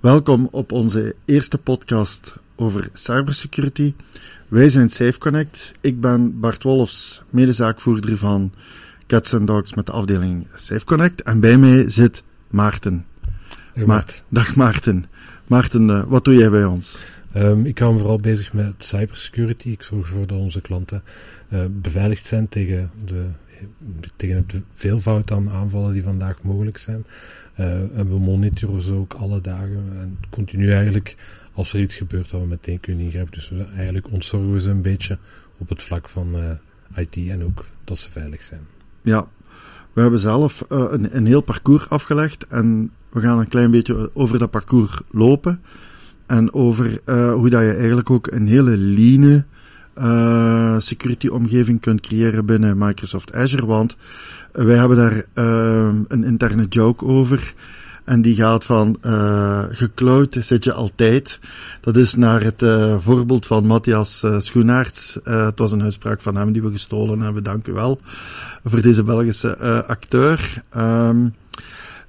Welkom op onze eerste podcast over cybersecurity. Wij zijn SafeConnect. Ik ben Bart Wolfs, medezaakvoerder van Cats and Dogs met de afdeling SafeConnect. En bij mij zit Maarten. Hey, Ma-. Dag Maarten. Maarten, eh, wat doe jij bij ons? Ehm, ik hou me vooral bezig met cybersecurity. Ik zorg ervoor dat onze klanten eh, beveiligd zijn tegen, de, tegen het veelvoud aan aanvallen die vandaag mogelijk zijn. Eh, en we monitoren ze ook alle dagen en continu eigenlijk als er iets gebeurt dat we meteen kunnen ingrijpen. Dus we, eigenlijk ontzorgen we ze een beetje op het vlak van eh, IT en ook dat ze veilig zijn. Ja, we hebben zelf eh, een, een heel parcours afgelegd en we gaan een klein beetje over dat parcours lopen. En over hoe dat je eigenlijk ook een hele lean eh, security omgeving kunt creëren binnen Microsoft Azure. Want wij hebben daar eh, een interne joke over. En die gaat van eh geklauwd zit je altijd. Dat is naar het eh, voorbeeld van Matthias eh, Schoenaerts. Het was een uitspraak van hem die we gestolen hebben. Dank u wel voor deze Belgische acteur. Ehm,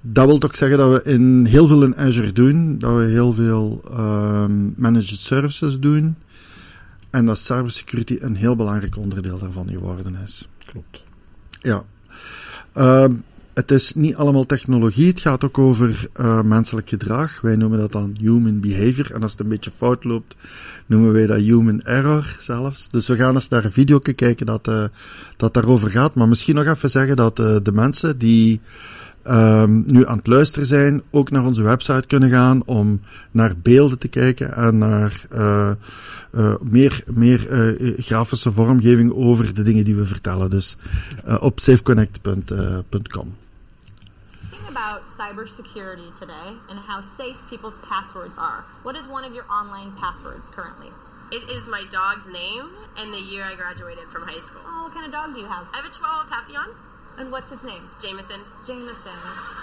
dat wil ook zeggen dat we in heel veel in Azure doen. Dat we heel veel ehm, managed services doen. En dat cybersecurity een heel belangrijk onderdeel daarvan geworden is. Klopt. Ja. Ehm, het is niet allemaal technologie, het gaat ook over eh, menselijk gedrag. Wij noemen dat dan human behavior. En als het een beetje fout loopt, noemen wij dat human error zelfs. Dus we gaan eens naar een video kijken dat, eh, dat daarover gaat. Maar misschien nog even zeggen dat eh, de mensen die ehm, nu aan het luisteren zijn, ook naar onze website kunnen gaan om naar beelden te kijken en naar eh, eh, meer, meer eh, grafische vormgeving over de dingen die we vertellen. Dus op safeconnect.com. About cybersecurity today and how safe people's passwords are. What is one of your online passwords currently? It is my dog's name and the year I graduated from high school. Oh, what kind of dog do you have? I have a Chihuahua Papillon, And what's its name? Jameson. Jameson.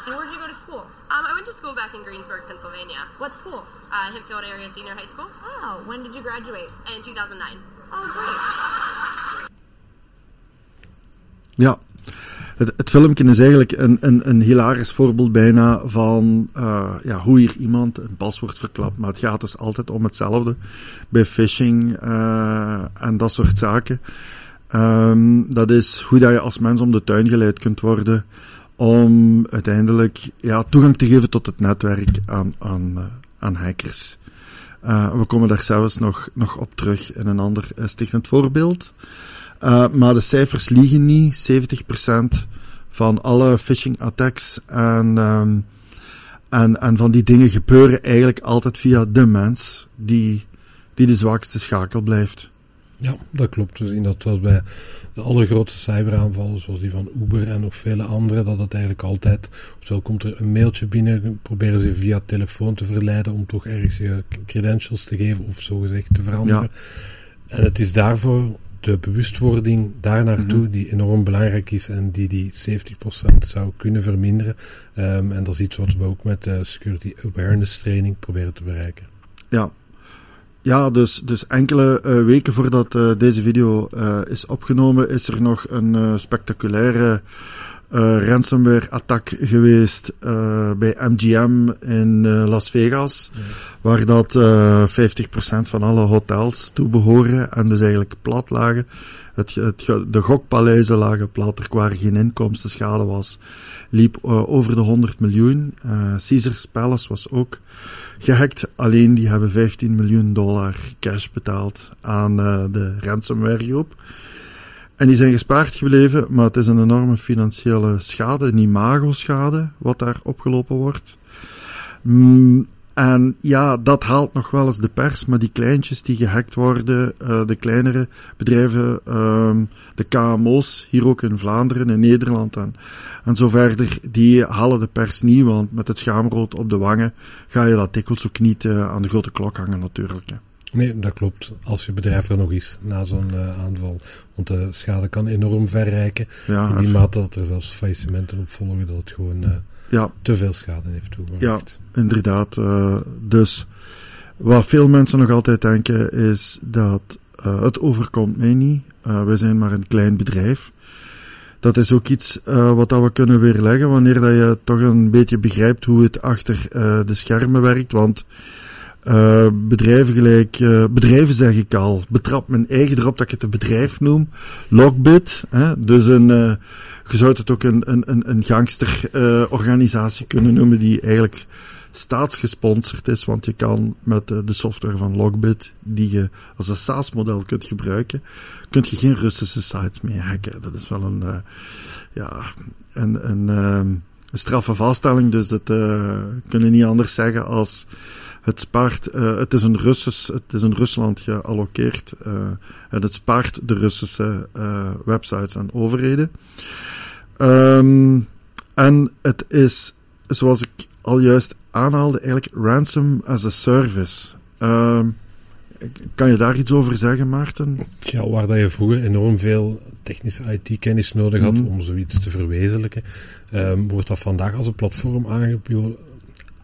And where did you go to school? Um, I went to school back in Greensburg, Pennsylvania, What school? uh, Hempfield Area Senior High School, Oh, when did you graduate? in 2009. Oh, great. Ja, het, het filmpje is eigenlijk een, een, een hilarisch voorbeeld bijna van eh, ja, hoe hier iemand een paswoord verklapt. Maar het gaat dus altijd om hetzelfde bij phishing eh, en dat soort zaken. Ehm, dat is hoe dat je als mens om de tuin geleid kunt worden om uiteindelijk ja, toegang te geven tot het netwerk aan, aan, eh, aan hackers. Eh, we komen daar zelfs nog, nog op terug in een ander uh, stichtend voorbeeld. Maar de cijfers liegen niet. 70% van alle phishing attacks en, um, en, en van die dingen gebeuren eigenlijk altijd via de mens die, die de zwakste schakel blijft. Ja, dat klopt. We zien dat bij de allergrootste cyberaanvallen, zoals die van Uber en nog vele andere, dat het eigenlijk altijd, ofwel komt er een mailtje binnen, proberen ze via telefoon te verleiden om toch ergens je credentials te geven of zogezegd te veranderen. Ja. En het is daarvoor de bewustwording daar naartoe Mhm. die enorm belangrijk is en die die 70% zou kunnen verminderen. Um, en dat is iets wat we ook met de Security Awareness Training proberen te bereiken. Ja, ja, dus, dus enkele uh, weken voordat uh, deze video uh, is opgenomen, is er nog een spectaculaire ransomware-attack geweest bij MGM in Las Vegas, ja. waar dat 50% van alle hotels toe behoren en dus eigenlijk plat lagen. Het, het, de gokpaleizen lagen plat, er waar geen inkomstenschade was, liep over de 100 miljoen. Caesars Palace was ook gehackt. Alleen die hebben 15 miljoen dollar cash betaald aan uh, de ransomware groep. En die zijn gespaard gebleven, maar het is een enorme financiële schade, een imago-schade, wat daar opgelopen wordt. Mm, en ja, dat haalt nog wel eens de pers, maar die kleintjes die gehackt worden, uh, de kleinere bedrijven, uh, de KMO's, hier ook in Vlaanderen, in Nederland en, en zo verder, die halen de pers niet, want met het schaamrood op de wangen ga je dat dikwijls ook niet uh, aan de grote klok hangen natuurlijk. Nee, dat klopt. Als je bedrijf er nog is na zo'n uh, aanval. Want de schade kan enorm verrijken. Ja, in die mate dat er zelfs faillissementen op volgen, dat het gewoon uh, ja. te veel schade heeft toegebracht. Ja, inderdaad. Uh, dus wat veel mensen nog altijd denken is dat het overkomt mij niet. we zijn maar een klein bedrijf. dat is ook iets wat dat we kunnen weerleggen wanneer dat je toch een beetje begrijpt hoe het achter de schermen werkt. Want uh, bedrijven gelijk, bedrijven zeg ik al, betrap mijn eigen erop dat ik het een bedrijf noem. Lockbit, hè, dus een, je zou het ook een, een, een gangsterorganisatie kunnen noemen die eigenlijk staatsgesponsord is, want je kan met de software van Logbit, die je als een SaaS-model kunt gebruiken, kun je geen Russische sites meer hacken. Dat is wel een, uh, ja, een, een, een straffe vaststelling, dus dat uh, kunnen niet anders zeggen als het spaart, uh, het is een Russisch, het is in Rusland gealloceerd, uh, en het spaart de Russische uh, websites en overheden. Um, en het is, zoals ik al juist aanhaalde, eigenlijk ransom as a service. Uh, kan je daar iets over zeggen, Maarten? Ja, waar dat je vroeger enorm veel technische IT-kennis nodig had mm. om zoiets te verwezenlijken, um, wordt dat vandaag als een platform aangeboden,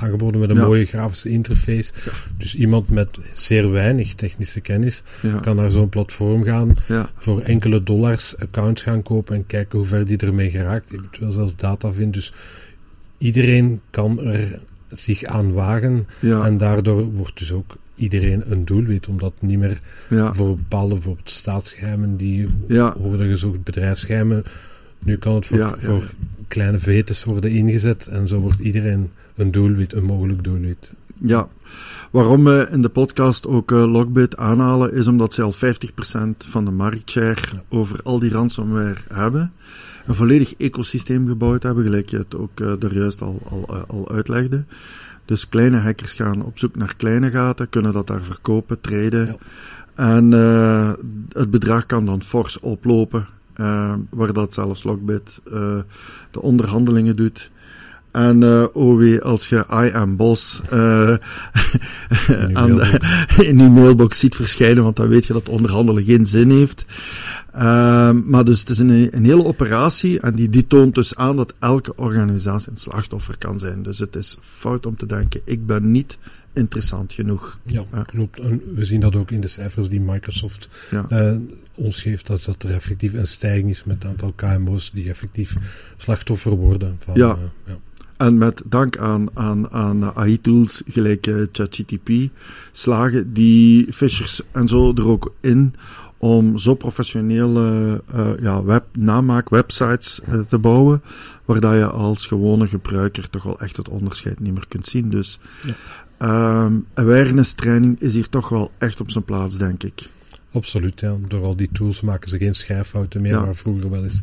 aangeboden met een ja. mooie grafische interface. Ja. Dus iemand met zeer weinig technische kennis ja. kan naar zo'n platform gaan, voor enkele dollars accounts gaan kopen en kijken hoe ver die ermee geraakt, eventueel zelfs data vindt. Dus iedereen kan er zich aan wagen. En daardoor wordt dus ook iedereen een doelwit, omdat niet meer voor bepaalde bijvoorbeeld staatsgeheimen die worden gezocht, bedrijfsgeheimen. Nu kan het voor, voor kleine vetes worden ingezet en zo wordt iedereen een doelwit, een mogelijk doelwit. Ja, waarom we in de podcast ook uh, Logbit aanhalen, is omdat ze al 50% van de marktshare over al die ransomware hebben een volledig ecosysteem gebouwd hebben, gelijk je het ook uh, daar juist al, al, eh, al uitlegde. Dus kleine hackers gaan op zoek naar kleine gaten, kunnen dat daar verkopen, traden. Ja. En uh, het bedrag kan dan fors oplopen, uh, waar dat zelfs Lockbit uh, de onderhandelingen doet. En uh, oh wee, als je I am boss uh, in, aan de, in je mailbox ziet verschijnen, want dan weet je dat onderhandelen geen zin heeft. Uh, maar dus het is een, een, hele operatie en die, die toont dus aan dat elke organisatie een slachtoffer kan zijn. Dus het is fout om te denken, ik ben niet interessant genoeg. Ja, klopt. En we zien dat ook in de cijfers die Microsoft ja. uh, ons geeft, dat, dat er effectief een stijging is met het aantal KMO's die effectief slachtoffer worden. Van, ja. Uh, ja. En met dank aan, aan, aan AI-tools gelijk uh, ChatGTP slagen die phishers en zo er ook in om zo professionele uh, ja, web, namaak websites uh, te bouwen, waar dat je als gewone gebruiker toch wel echt het onderscheid niet meer kunt zien. Dus ja. um, awareness training is hier toch wel echt op zijn plaats, denk ik. Absoluut, ja. Door al die tools maken ze geen schrijffouten meer, ja. waar vroeger wel eens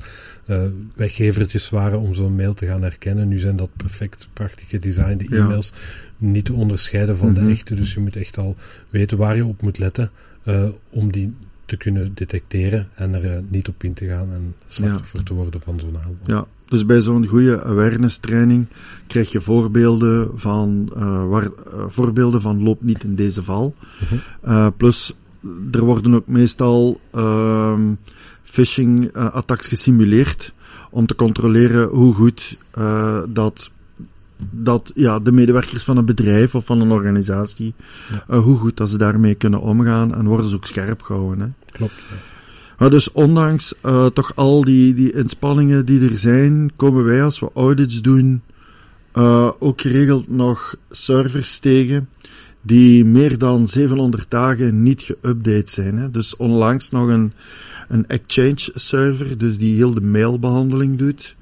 uh, weggevertjes waren om zo'n mail te gaan herkennen. Nu zijn dat perfect, prachtig gedesignde e-mails, ja. niet te onderscheiden van mm -hmm. de echte. Dus je moet echt al weten waar je op moet letten uh, om die te kunnen detecteren en er uh, niet op in te gaan en slachtoffer ja. te worden van zo'n aanval. Ja, dus bij zo'n goede awareness training krijg je voorbeelden van, waar, voorbeelden van loop niet in deze val. Mm -hmm. plus er worden ook meestal uh, phishing uh, attacks gesimuleerd om te controleren hoe goed uh, dat, dat ja, de medewerkers van een bedrijf of van een organisatie, ja. uh, hoe goed dat ze daarmee kunnen omgaan en worden ze ook scherp gehouden. Hè. Klopt. Ja. dus ondanks uh, toch al die, die inspanningen die er zijn, komen wij als we audits doen ook geregeld nog servers tegen die meer dan 700 dagen niet geüpdate zijn. Hè. Dus onlangs nog een, een Exchange server, dus die heel de mailbehandeling doet,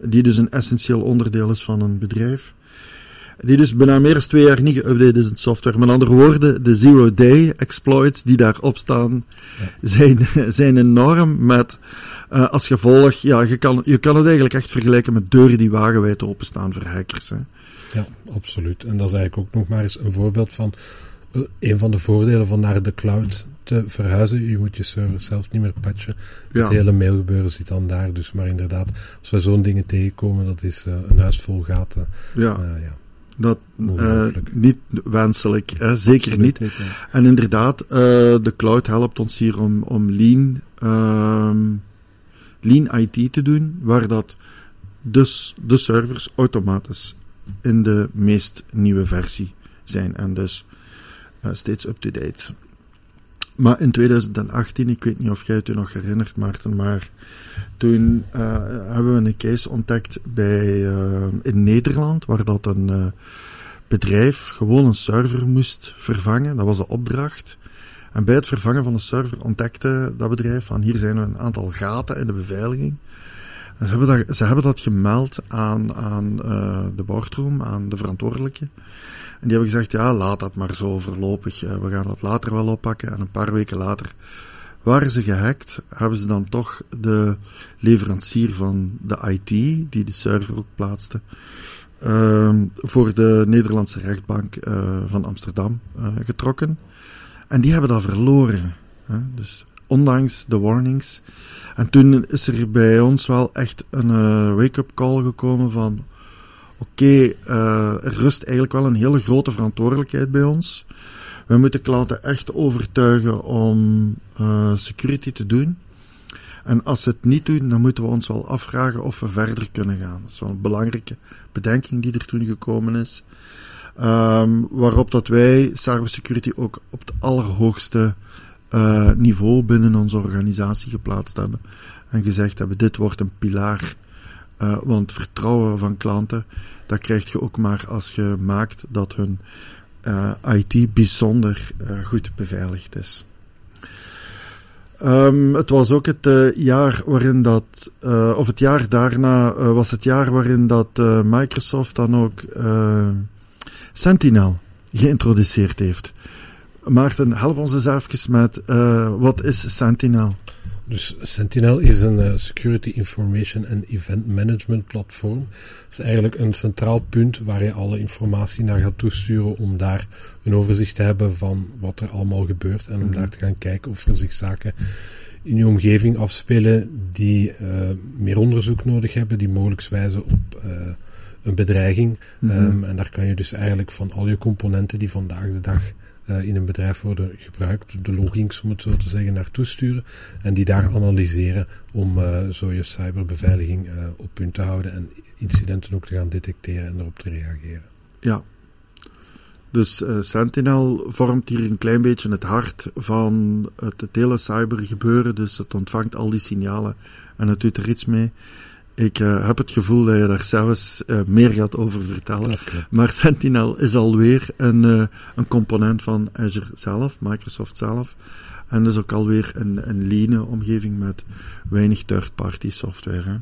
die dus een essentieel onderdeel is van een bedrijf. Die dus bijna meer dan twee jaar niet geüpdate is in software. Met andere woorden, de zero-day exploits die daarop staan, ja. zijn, zijn enorm met uh, als gevolg, ja, je kan, je kan het eigenlijk echt vergelijken met deuren die wagenwijd openstaan voor hackers. Hè. Ja, absoluut. En dat is eigenlijk ook nog maar eens een voorbeeld van uh, een van de voordelen van naar de cloud te verhuizen. Je moet je server zelf niet meer patchen. Ja. Het hele mailgebeuren zit dan daar. Dus maar inderdaad, als we zo'n dingen tegenkomen, dat is uh, een huis vol gaten. Ja. Uh, ja. Dat niet wenselijk, hè? zeker Absoluut niet. niet En inderdaad, de cloud helpt ons hier om, om lean, uh, lean IT te doen, waar dat dus de servers automatisch in de meest nieuwe versie zijn en dus uh, steeds up-to-date. Maar in 2018, ik weet niet of jij het je nog herinnert, Maarten, maar toen uh, hebben we een case ontdekt bij, uh, in Nederland, waar dat een bedrijf gewoon een server moest vervangen. Dat was de opdracht. En bij het vervangen van de server ontdekte dat bedrijf van hier zijn een aantal gaten in de beveiliging. Ze, hebben dat, ze hebben dat gemeld aan, aan de boardroom, aan de verantwoordelijke. En die hebben gezegd, ja, laat dat maar zo voorlopig. We gaan dat later wel oppakken. En een paar weken later waren ze gehackt, hebben ze dan toch de leverancier van de IT, die de server ook plaatste, uh, voor de Nederlandse rechtbank uh, van Amsterdam uh, getrokken. En die hebben dat verloren. Hè? Dus ondanks de warnings. En toen is er bij ons wel echt een uh, wake-up call gekomen van oké, okay, er rust eigenlijk wel een hele grote verantwoordelijkheid bij ons. We moeten klanten echt overtuigen om uh, security te doen. En als ze het niet doen, dan moeten we ons wel afvragen of we verder kunnen gaan. Dat is wel een belangrijke bedenking die er toen gekomen is. Um, waarop dat wij cybersecurity ook op het allerhoogste uh, niveau binnen onze organisatie geplaatst hebben. En gezegd hebben, dit wordt een pilaar. Uh, want vertrouwen van klanten, dat krijg je ook maar als je maakt dat hun uh, IT bijzonder goed beveiligd is. Um, het was ook het jaar waarin dat, of het jaar daarna was het jaar waarin dat Microsoft dan ook Sentinel geïntroduceerd heeft. Maarten, help ons eens even met wat is Sentinel? Dus Sentinel is een uh, Security Information and Event Management platform. Het is eigenlijk een centraal punt waar je alle informatie naar gaat toesturen om daar een overzicht te hebben van wat er allemaal gebeurt en om -hmm. daar te gaan kijken of er zich zaken in je omgeving afspelen die uh, meer onderzoek nodig hebben, die mogelijk wijzen op uh, een bedreiging. -hmm. um, en daar kan je dus eigenlijk van al je componenten die vandaag de dag uh, in een bedrijf worden gebruikt, de loggings om het zo te zeggen, naartoe sturen en die daar analyseren om uh, zo je cyberbeveiliging uh, op punt te houden en incidenten ook te gaan detecteren en erop te reageren. Ja. Dus Sentinel vormt hier een klein beetje het hart van het, het hele cybergebeuren, dus het ontvangt al die signalen en het doet er iets mee. Ik uh, heb het gevoel dat je daar zelfs uh, meer gaat over vertellen. Maar Sentinel is alweer een, uh, een component van Azure zelf, Microsoft zelf. En dus ook alweer een, een lean omgeving met weinig third-party software. Hè.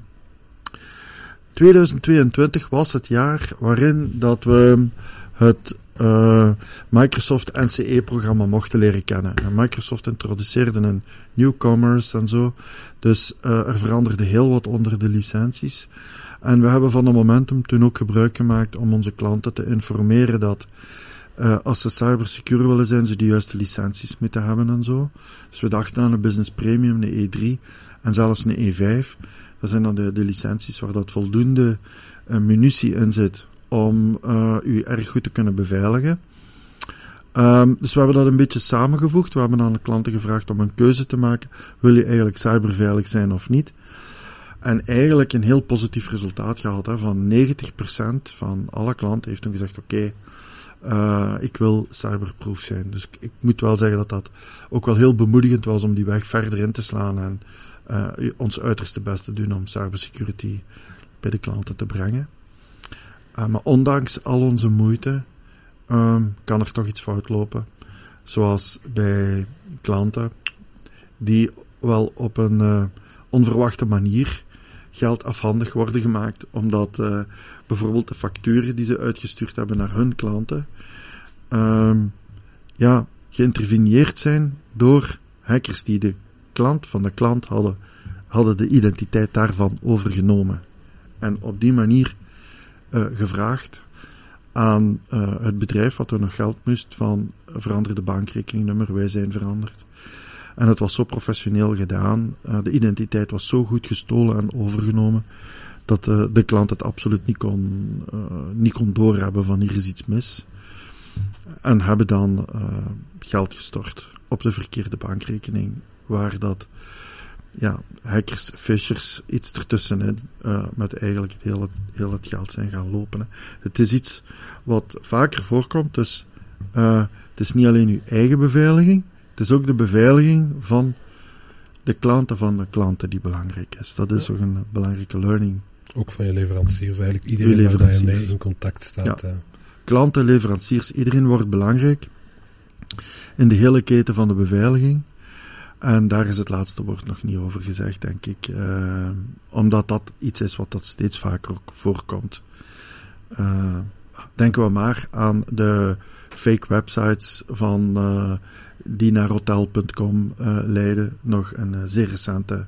2022 was het jaar waarin dat we het uh, Microsoft NCE-programma mochten leren kennen. En Microsoft introduceerde een newcomers en zo. Dus uh, er veranderde heel wat onder de licenties. En we hebben van de momentum toen ook gebruik gemaakt om onze klanten te informeren dat uh, als ze cybersecure willen zijn, ze de juiste licenties moeten hebben en zo. Dus we dachten aan een Business Premium, een E3 en zelfs een E5. Dat zijn dan de, de licenties waar dat voldoende uh, munitie in zit om uh, u erg goed te kunnen beveiligen. Um, dus we hebben dat een beetje samengevoegd. We hebben aan de klanten gevraagd om een keuze te maken. Wil je eigenlijk cyberveilig zijn of niet? En eigenlijk een heel positief resultaat gehad. Hè, van 90% van alle klanten heeft toen gezegd: Oké, uh, ik wil cyberproof zijn. Dus ik, ik, moet wel zeggen dat dat ook wel heel bemoedigend was om die weg verder in te slaan en uh, ons uiterste best te doen om cybersecurity bij de klanten te brengen. Uh, maar ondanks al onze moeite um, kan er toch iets fout lopen. Zoals bij klanten die wel op een uh, onverwachte manier geld afhandig worden gemaakt, omdat uh, bijvoorbeeld de facturen die ze uitgestuurd hebben naar hun klanten, um, ja, geïnterveneerd zijn door hackers die de klant van de klant hadden, hadden de identiteit daarvan overgenomen. En op die manier uh, gevraagd aan uh, het bedrijf wat er nog geld moest van verander de bankrekeningnummer, wij zijn veranderd. En het was zo professioneel gedaan, uh, de identiteit was zo goed gestolen en overgenomen, dat de klant het absoluut niet kon, niet kon doorhebben van hier is iets mis. En hebben dan geld gestort op de verkeerde bankrekening, waar dat ja, hackers, fishers, iets ertussenin, uh, met eigenlijk het hele, heel het geld zijn gaan lopen. Hè. Het is iets wat vaker voorkomt, dus uh, het is niet alleen uw eigen beveiliging Het is ook de beveiliging van de klanten van de klanten die belangrijk is. Dat is ook een belangrijke learning. Ook van je leveranciers eigenlijk. Iedereen waar je mee in contact staat. Ja. Klanten, leveranciers, iedereen wordt belangrijk in de hele keten van de beveiliging. En daar is het laatste woord nog niet over gezegd, denk ik. Uh, omdat dat iets is wat dat steeds vaker ook voorkomt. Uh, denken we maar aan de fake websites van, uh, die naar hotel.com leiden. Nog een zeer recente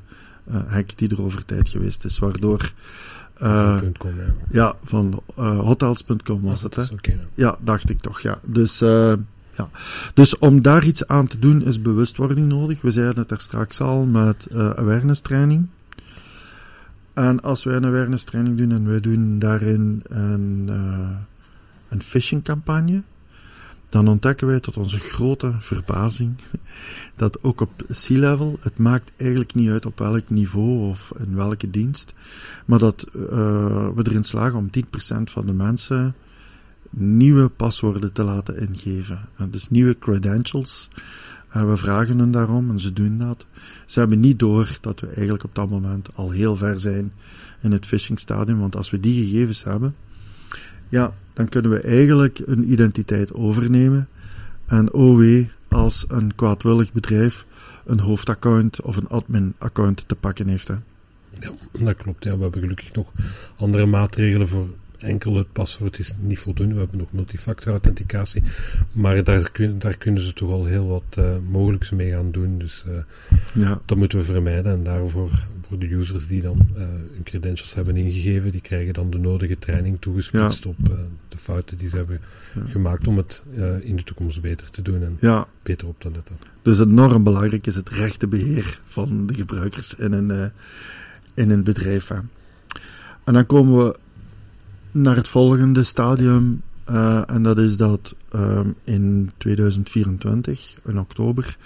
hack die er over tijd geweest is, waardoor... ja. ja. van hotels.com was het, hè? Okay, ja, dacht ik toch, ja. Dus... Dus om daar iets aan te doen is bewustwording nodig. We zeiden het daar straks al met uh, awareness training. En als wij een awareness training doen en wij doen daarin een, uh, een phishing campagne, dan ontdekken wij tot onze grote verbazing dat ook op C-level, het maakt eigenlijk niet uit op welk niveau of in welke dienst, maar dat uh, we erin slagen om 10% van de mensen nieuwe paswoorden te laten ingeven. Dus nieuwe credentials. We vragen hen daarom en ze doen dat. Ze hebben niet door dat we eigenlijk op dat moment al heel ver zijn in het phishing stadium, want als we die gegevens hebben, ja, dan kunnen we eigenlijk een identiteit overnemen. En wee, als een kwaadwillig bedrijf een hoofdaccount of een admin-account te pakken heeft. Hè. Ja, dat klopt. Ja, we hebben gelukkig nog andere maatregelen voor enkel het paswoord is niet voldoende. We hebben nog multifactor authenticatie. Maar daar, kun, daar kunnen ze toch al heel wat uh, mogelijks mee gaan doen. Dus uh, ja. dat moeten we vermijden. En daarvoor, voor de users die dan uh, hun credentials hebben ingegeven, die krijgen dan de nodige training toegespitst op de fouten die ze hebben ja. gemaakt om het in de toekomst beter te doen en beter op te letten. Dus enorm belangrijk is het rechtenbeheer van de gebruikers in een, in een bedrijf. En dan komen we naar het volgende stadium. Uh, en dat is dat uh, in 2024, in oktober,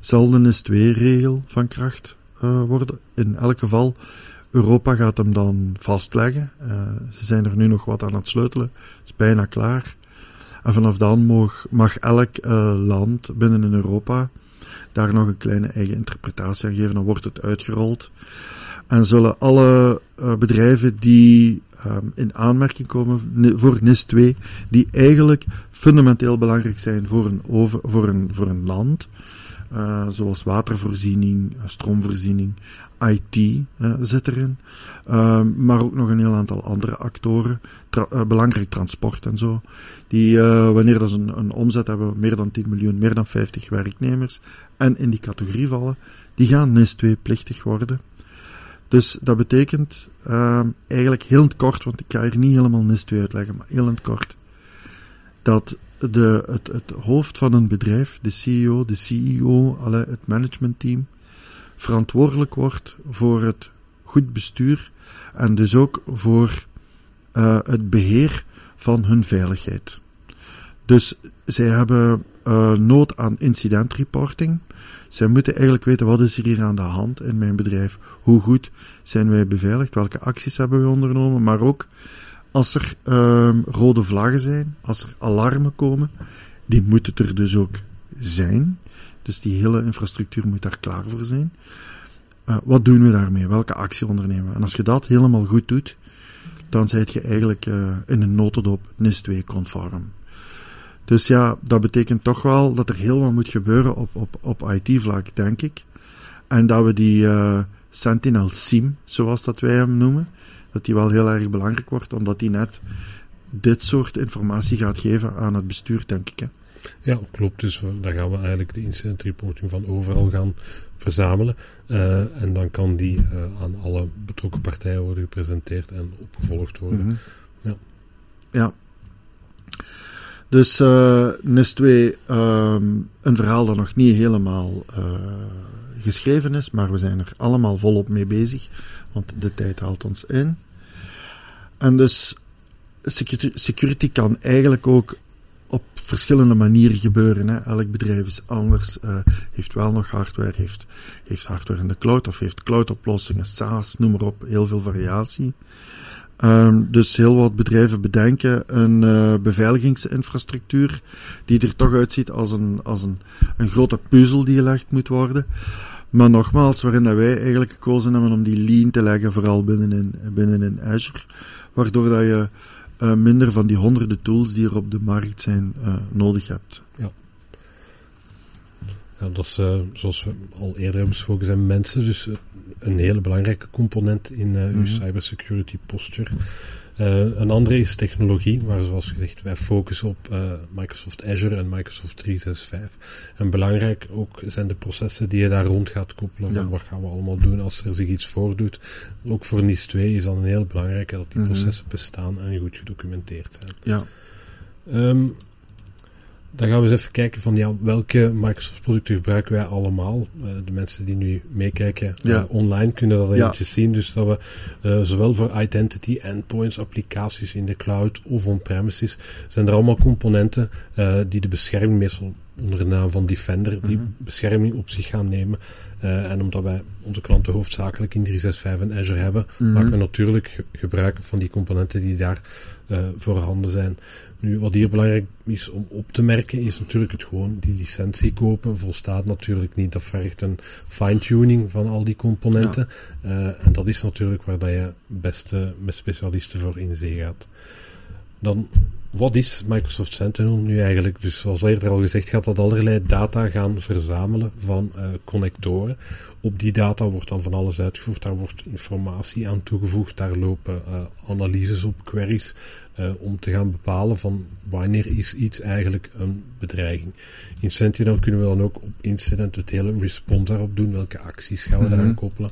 zal de NIS-2-regel van kracht uh, worden. In elk geval, Europa gaat hem dan vastleggen. ze zijn er nu nog wat aan het sleutelen. Het is bijna klaar. En vanaf dan mag, mag elk land binnen in Europa daar nog een kleine eigen interpretatie aan geven. Dan wordt het uitgerold. En zullen alle bedrijven die um, in aanmerking komen voor NIS 2, die eigenlijk fundamenteel belangrijk zijn voor een, over, voor een, voor een land. Uh, zoals watervoorziening, stroomvoorziening, IT uh, zit erin. Uh, maar ook nog een heel aantal andere actoren. Belangrijk transport en zo. Die, wanneer dat ze een, een, omzet hebben, meer dan 10 miljoen, meer dan 50 werknemers. En in die categorie vallen, die gaan NIS 2 plichtig worden. Dus dat betekent uh, eigenlijk heel in het kort, want ik ga hier niet helemaal NIS 2 uitleggen, maar heel in het kort, dat de, het, het hoofd van een bedrijf, de CEO, de CEO, alle, het managementteam, verantwoordelijk wordt voor het goed bestuur en dus ook voor uh, het beheer van hun veiligheid. Dus zij hebben uh, nood aan incident reporting. Zij moeten eigenlijk weten wat is er hier aan de hand in mijn bedrijf. Hoe goed zijn wij beveiligd? Welke acties hebben we ondernomen? Maar ook als er um, rode vlaggen zijn, als er alarmen komen, die moeten er dus ook zijn. Dus die hele infrastructuur moet daar klaar voor zijn. Uh, wat doen we daarmee? Welke actie ondernemen? En als je dat helemaal goed doet, dan zijt je eigenlijk uh, in een notendop NIS 2 conform. Dus ja, dat betekent toch wel dat er heel wat moet gebeuren op, op, op IT-vlak, denk ik. En dat we die uh, Sentinel SIM, zoals dat wij hem noemen, dat die wel heel erg belangrijk wordt, omdat die net dit soort informatie gaat geven aan het bestuur, denk ik. Hè. Ja, klopt. Dus daar gaan we eigenlijk de incident reporting van overal gaan verzamelen. Uh, en dan kan die uh, aan alle betrokken partijen worden gepresenteerd en opgevolgd worden. Mm -hmm. Ja. Ja. Dus uh, NIS 2, um, een verhaal dat nog niet helemaal uh, geschreven is, maar we zijn er allemaal volop mee bezig, want de tijd haalt ons in. En dus security, kan eigenlijk ook op verschillende manieren gebeuren. Hè. Elk bedrijf is anders, uh, heeft wel nog hardware, heeft, heeft hardware in de cloud of heeft cloud oplossingen, SaaS, noem maar op, heel veel variatie. Ehm, dus heel wat bedrijven bedenken een uh, beveiligingsinfrastructuur die er toch uitziet als een, als een, een grote puzzel die gelegd moet worden. Maar nogmaals, waarin dat wij eigenlijk gekozen hebben om die lean te leggen, vooral binnenin, binnenin Azure, waardoor dat je uh, minder van die honderden tools die er op de markt zijn uh, nodig hebt. Ja. Ja, dat is, uh, zoals we al eerder hebben besproken, zijn mensen dus een hele belangrijke component in uh, uw cybersecurity posture. Uh, een andere is technologie, waar zoals gezegd wij focussen op Microsoft Azure en Microsoft 365. En belangrijk ook zijn de processen die je daar rond gaat koppelen. Ja. Van wat gaan we allemaal doen als er zich iets voordoet. Ook voor NIS 2 is dan een heel belangrijk dat die processen bestaan en goed gedocumenteerd zijn. Ja. Um, dan gaan we eens even kijken van ja, welke Microsoft producten gebruiken wij allemaal. Uh, de mensen die nu meekijken ja. uh, online kunnen dat eventjes zien. Dus dat we uh, zowel voor identity, endpoints, applicaties in de cloud of on-premises, zijn er allemaal componenten die de bescherming meestal onder de naam van Defender, die Mhm. bescherming op zich gaan nemen. en omdat wij onze klanten hoofdzakelijk in 365 en Azure hebben, Mhm. maken we natuurlijk ge gebruik van die componenten die daar voorhanden zijn. Nu, wat hier belangrijk is om op te merken, is natuurlijk het gewoon die licentie kopen. Volstaat natuurlijk niet. Dat vergt een fine-tuning van al die componenten. Ja. Uh, en dat is natuurlijk waar dat je beste met specialisten voor in zee gaat. Dan, wat is Microsoft Sentinel nu eigenlijk? Dus zoals eerder al gezegd, gaat dat allerlei data gaan verzamelen van uh, connectoren. Op die data wordt dan van alles uitgevoerd, daar wordt informatie aan toegevoegd, daar lopen uh, analyses op, queries, uh, om te gaan bepalen van wanneer is iets eigenlijk een bedreiging. In Sentinel kunnen we dan ook op incident het hele response daarop doen, welke acties gaan we daaraan koppelen.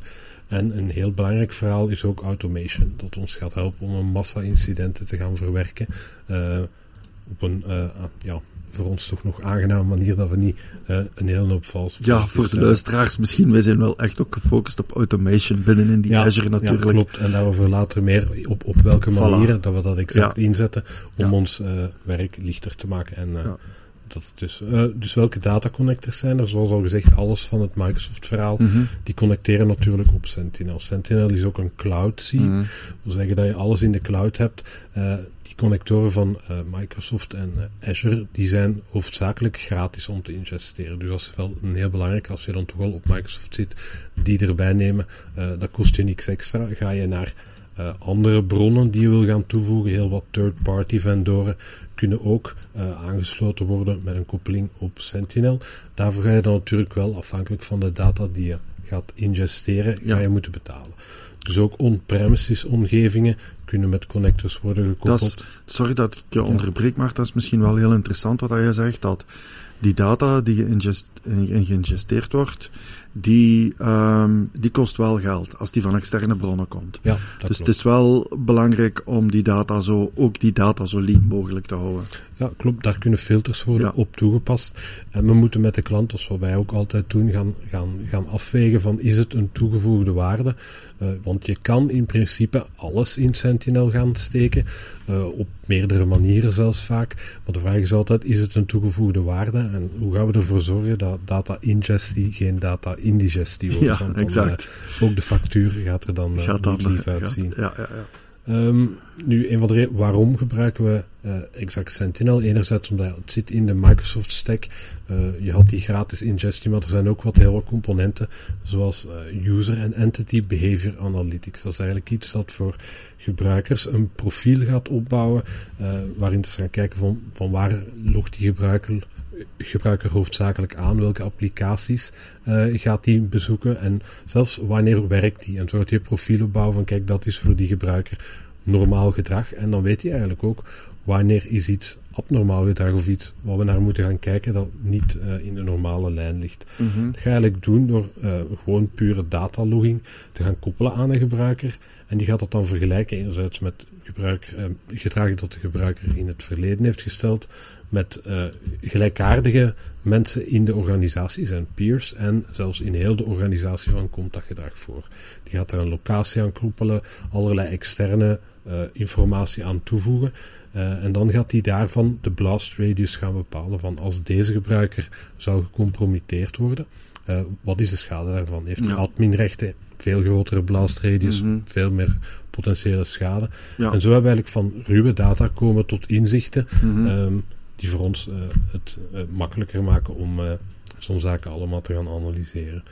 En een heel belangrijk verhaal is ook automation, dat ons gaat helpen om een massa incidenten te gaan verwerken. Uh, op een, uh, ja, voor ons toch nog aangename manier dat we niet uh, een hele hoop vals. Ja, voor de luisteraars misschien. Wij zijn wel echt ook gefocust op automation binnenin die ja, Azure natuurlijk. Ja, klopt. En daarover later meer op, op welke manieren voilà. dat we dat exact ja. inzetten om ja. ons werk lichter te maken. En. Dat het dus, uh, dus welke dataconnectors zijn er? Zoals al gezegd, alles van het Microsoft verhaal. Mm -hmm. Die connecteren natuurlijk op Sentinel. Sentinel is ook een cloud. Mhm. Mm -hmm. Dat wil zeggen dat je alles in de cloud hebt. Uh, die connectoren van uh, Microsoft en Azure, die zijn hoofdzakelijk gratis om te ingesteren. Dus dat is wel een heel belangrijk. Als je dan toch al op Microsoft zit, die erbij nemen. Dat kost je niks extra. Ga je naar uh, andere bronnen die je wil gaan toevoegen, heel wat third-party vendoren, kunnen ook uh, aangesloten worden met een koppeling op Sentinel. Daarvoor ga je dan natuurlijk wel, afhankelijk van de data die je gaat ingesteren, Ja. ga je moeten betalen. Dus ook on-premises omgevingen kunnen met connectors worden gekoppeld. Dat is, sorry dat ik je onderbreek, maar dat is misschien wel heel interessant wat je zegt, dat die data die geïngest, geïngesteerd wordt, die, um, die kost wel geld als die van externe bronnen komt. Ja, dus klopt. het is wel belangrijk om die data zo, ook die data zo lean mogelijk te houden. Ja, klopt. Daar kunnen filters worden Ja. op toegepast. En we moeten met de klant, zoals wat wij ook altijd doen, gaan, gaan, gaan afwegen van is het een toegevoegde waarde? Uh, want je kan in principe alles in Sentinel gaan steken, uh, op meerdere manieren zelfs vaak. Maar de vraag is altijd, is het een toegevoegde waarde? En hoe gaan we ervoor zorgen dat data ingestie geen data indigestie wordt? Ja, Want exact. Uh, ook de factuur gaat er dan gaat dan, niet lief gaat, uitzien. Ja, ja, ja. Um, nu, een van de redenen waarom gebruiken we exact Sentinel? Enerzijds omdat het zit in de Microsoft stack. Je had die gratis ingestie, maar er zijn ook wat heel wat componenten, zoals user en entity behavior analytics. Dat is eigenlijk iets dat voor gebruikers een profiel gaat opbouwen, waarin ze gaan kijken van, van waar logt die gebruiker gebruiker hoofdzakelijk aan, welke applicaties uh, gaat die bezoeken en zelfs wanneer werkt die. En zo je profiel opbouwen van kijk, dat is voor die gebruiker normaal gedrag. En dan weet hij eigenlijk ook wanneer is iets abnormaal gedrag of iets waar we naar moeten gaan kijken dat niet uh, in de normale lijn ligt. Mm -hmm. Dat ga je eigenlijk doen door uh, gewoon pure datalogging te gaan koppelen aan een gebruiker. En die gaat dat dan vergelijken enerzijds met gebruik, uh, gedrag dat de gebruiker in het verleden heeft gesteld, met uh, gelijkaardige mensen in de organisatie, zijn peers, en zelfs in heel de organisatie van komt dat gedrag voor. Die gaat er een locatie aan koppelen, allerlei externe uh, informatie aan toevoegen. Uh, en dan gaat hij daarvan de blast radius gaan bepalen van als deze gebruiker zou gecompromitteerd worden, uh, wat is de schade daarvan? Heeft hij Ja. adminrechten, veel grotere blast radius, Mhm. veel meer potentiële schade. Ja. En zo hebben we eigenlijk van ruwe data komen tot inzichten Mhm. ehm, die voor ons eh, het eh, makkelijker maken om eh, zo'n zaken allemaal te gaan analyseren.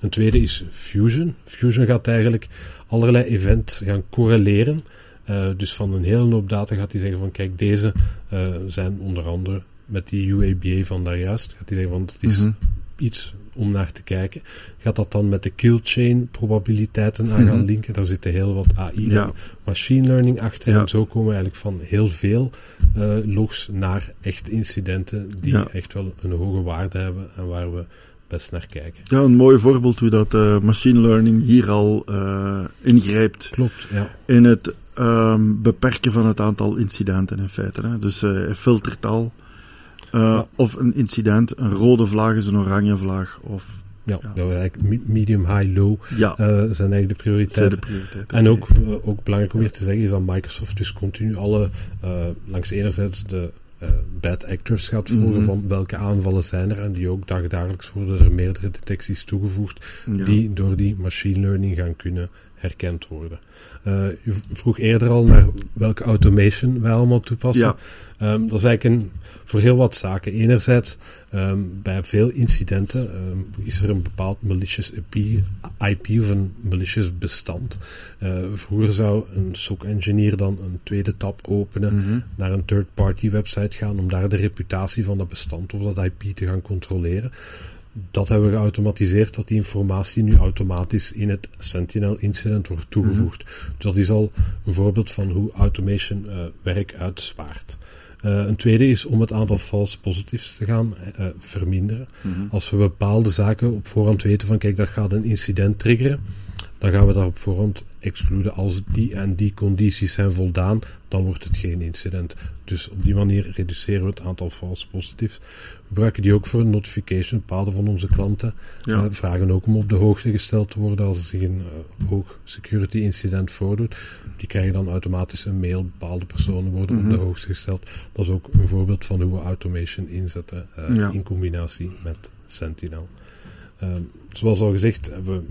Een tweede is Fusion. Fusion gaat eigenlijk allerlei events gaan correleren. Eh, dus van een hele hoop data gaat hij zeggen van kijk, deze eh, zijn onder andere met die UABA van daarjuist. Gaat hij zeggen van dat is Mhm. iets om naar te kijken. Gaat dat dan met de kill chain probabiliteiten aan gaan Mhm. linken? Daar zitten heel wat AI Ja. en machine learning achter. Ja. En zo komen we eigenlijk van heel veel eh, logs naar echte incidenten die Ja. echt wel een hoge waarde hebben en waar we best naar kijken. Ja, een mooi voorbeeld hoe dat eh, machine learning hier al eh, ingrijpt Klopt, ja. in het ehm, beperken van het aantal incidenten in feite. Hè. Dus hij filtert al eh, of een incident, een rode vlaag is een oranje vlaag. Of, Ja, Ja. eigenlijk medium, high, low ja, eh, zijn eigenlijk de prioriteiten. En ook, eh, ook belangrijk om hier te zeggen is dat Microsoft dus continu alle, langs enerzijds de bad actors gaat volgen Mhm. van welke aanvallen zijn er en die ook dagdagelijks worden er meerdere detecties toegevoegd die door die machine learning gaan kunnen herkend worden. Eh, u vroeg eerder al naar welke automation wij allemaal toepassen. Ja. Ehm, dat is eigenlijk een, voor heel wat zaken. Enerzijds, ehm, bij veel incidenten ehm, is er een bepaald malicious IP, IP of een malicious bestand. Eh, vroeger zou een SOC-engineer dan een tweede tab openen, Mhm. naar een third-party website gaan om daar de reputatie van dat bestand of dat IP te gaan controleren. Dat hebben we geautomatiseerd, dat die informatie nu automatisch in het Sentinel incident wordt toegevoegd. Dus dat is al een voorbeeld van hoe automation eh, werk uitspaart. Eh, een tweede is om het aantal false positives te gaan eh, verminderen. Mhm. Als we bepaalde zaken op voorhand weten van kijk, dat gaat een incident triggeren, dan gaan we dat op voorhand excluden. Als die en die condities zijn voldaan, dan wordt het geen incident. Dus op die manier reduceren we het aantal false positives. We gebruiken die ook voor een notification. Bepaalde van onze klanten Ja. eh, vragen ook om op de hoogte gesteld te worden als er zich een eh, hoog security incident voordoet. Die krijgen dan automatisch een mail. Bepaalde personen worden Mhm. op de hoogte gesteld. Dat is ook een voorbeeld van hoe we automation inzetten eh, Ja. in combinatie met Sentinel. Ehm, zoals al gezegd hebben we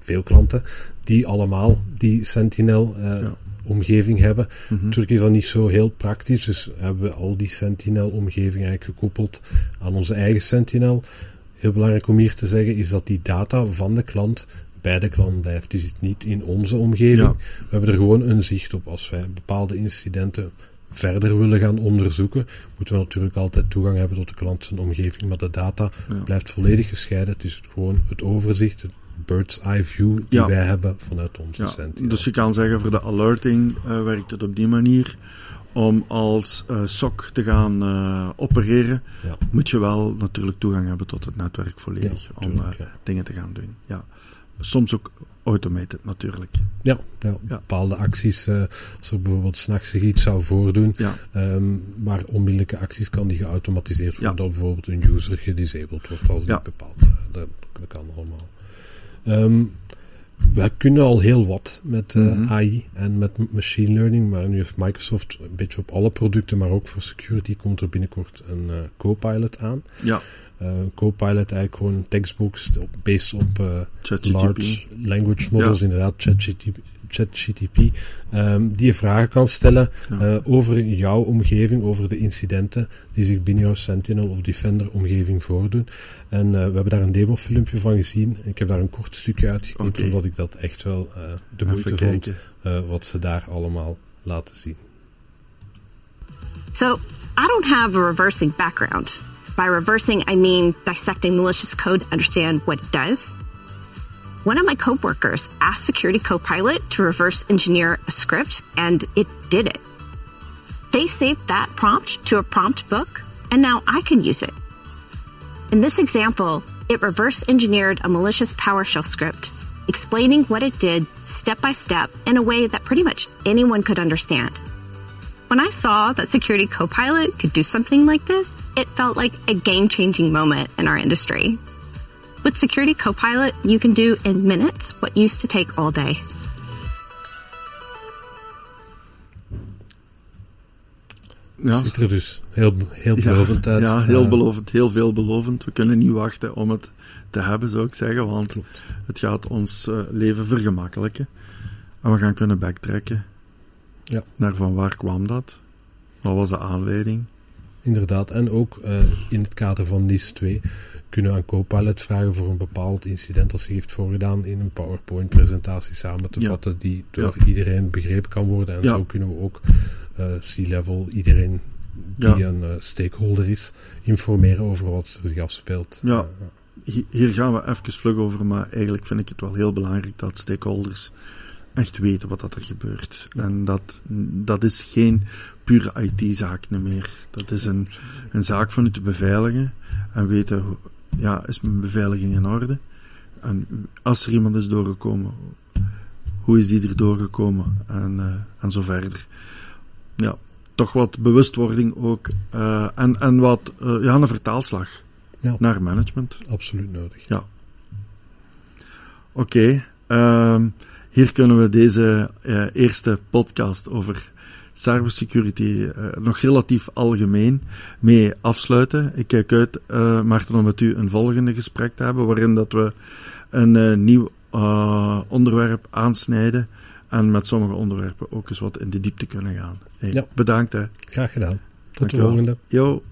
veel klanten die allemaal die Sentinel eh, Ja. omgeving hebben. Mhm. Natuurlijk is dat niet zo heel praktisch, dus hebben we al die Sentinel omgeving eigenlijk gekoppeld aan onze eigen Sentinel. Heel belangrijk om hier te zeggen is dat die data van de klant bij de klant blijft. Die zit niet in onze omgeving. Ja. We hebben er gewoon een zicht op. Als wij bepaalde incidenten verder willen gaan onderzoeken, moeten we natuurlijk altijd toegang hebben tot de klant zijn omgeving. Maar de data Ja. blijft volledig gescheiden. Het is gewoon het overzicht, het bird's eye view die Ja. wij hebben vanuit onze Ja, Sentinel. dus je kan zeggen voor de alerting eh, werkt het op die manier. Om als eh, SOC te gaan eh, opereren, Ja. moet je wel natuurlijk toegang hebben tot het netwerk volledig. Om tuurlijk, dingen te gaan doen. Ja. Soms ook automated natuurlijk. Ja, ja, bepaalde acties, als er bijvoorbeeld s'nachts zich iets zou voordoen, Ja. ehm, maar onmiddellijke acties kan die geautomatiseerd worden, Ja. dat bijvoorbeeld een user gedisabled wordt als die bepaald. Dat, dat kan allemaal. Ehm, wij kunnen al heel wat met eh, Mhm. AI en met machine learning, maar nu heeft Microsoft een beetje op alle producten, maar ook voor security komt er binnenkort een eh, Copilot aan. Ja, Eh, Copilot eigenlijk gewoon textbooks based op ChatGPT. large language models, Ja. inderdaad, ChatGTP, ChatGTP, ehm, die je vragen kan stellen Ja. eh, over jouw omgeving, over de incidenten die zich binnen jouw Sentinel of Defender omgeving voordoen. En eh, we hebben daar een demofilmpje van gezien. Ik heb daar een kort stukje uitgeknipt, omdat ik dat echt wel eh, de moeite vond eh, wat ze daar allemaal laten zien. So I don't have a reversing background. By reversing, I mean dissecting malicious code to understand what it does. One of my coworkers asked Security Copilot to reverse engineer a script, and it did it. They saved that prompt to a prompt book, and now I can use it. In this example, it reverse engineered a malicious PowerShell script, explaining what it did step by step in a way that pretty much anyone could understand. When I saw that Security Copilot could do something like this, it felt like a game changing moment in our industry. With Security Copilot, you can do in minutes what used to take all day. Ja, Ziet er dus heel, heel ja, belovend uit. ja, heel Eh, belovend, heel veelbelovend. We kunnen niet wachten om het te hebben, zou ik zeggen, want Klopt. het gaat ons eh, leven vergemakkelijken. En we gaan kunnen backtracken. Ja. Naar van waar kwam dat? Wat was de aanleiding? Inderdaad, en ook uh, in het kader van NIS 2 kunnen we aan Copilot vragen voor een bepaald incident dat zich heeft voorgedaan in een PowerPoint-presentatie samen te Ja. vatten, die door Ja. iedereen begrepen kan worden. En Ja. zo kunnen we ook eh, C-level, iedereen die een eh, stakeholder is, informeren over wat zich afspeelt. Ja. Eh, Hi- Hier gaan we even vlug over, maar eigenlijk vind ik het wel heel belangrijk dat stakeholders echt weten wat dat er gebeurt. En dat, dat is geen pure IT-zaak meer. Dat is een, een zaak van u te beveiligen en weten, ja, is mijn beveiliging in orde? En als er iemand is doorgekomen, hoe is die er doorgekomen? En, eh, en zo verder. Ja, toch wat bewustwording ook. eh, en, en wat, eh, ja, een vertaalslag Ja. naar management. absoluut nodig. Oké, ehm, hier kunnen we deze eh, eerste podcast over cybersecurity eh, nog relatief algemeen mee afsluiten. Ik kijk uit, eh, Maarten, om met u een volgende gesprek te hebben, waarin dat we een nieuw onderwerp aansnijden en met sommige onderwerpen ook eens wat in de diepte kunnen gaan. Hey, Ja. Bedankt hè. Graag gedaan. Tot de volgende. Yo.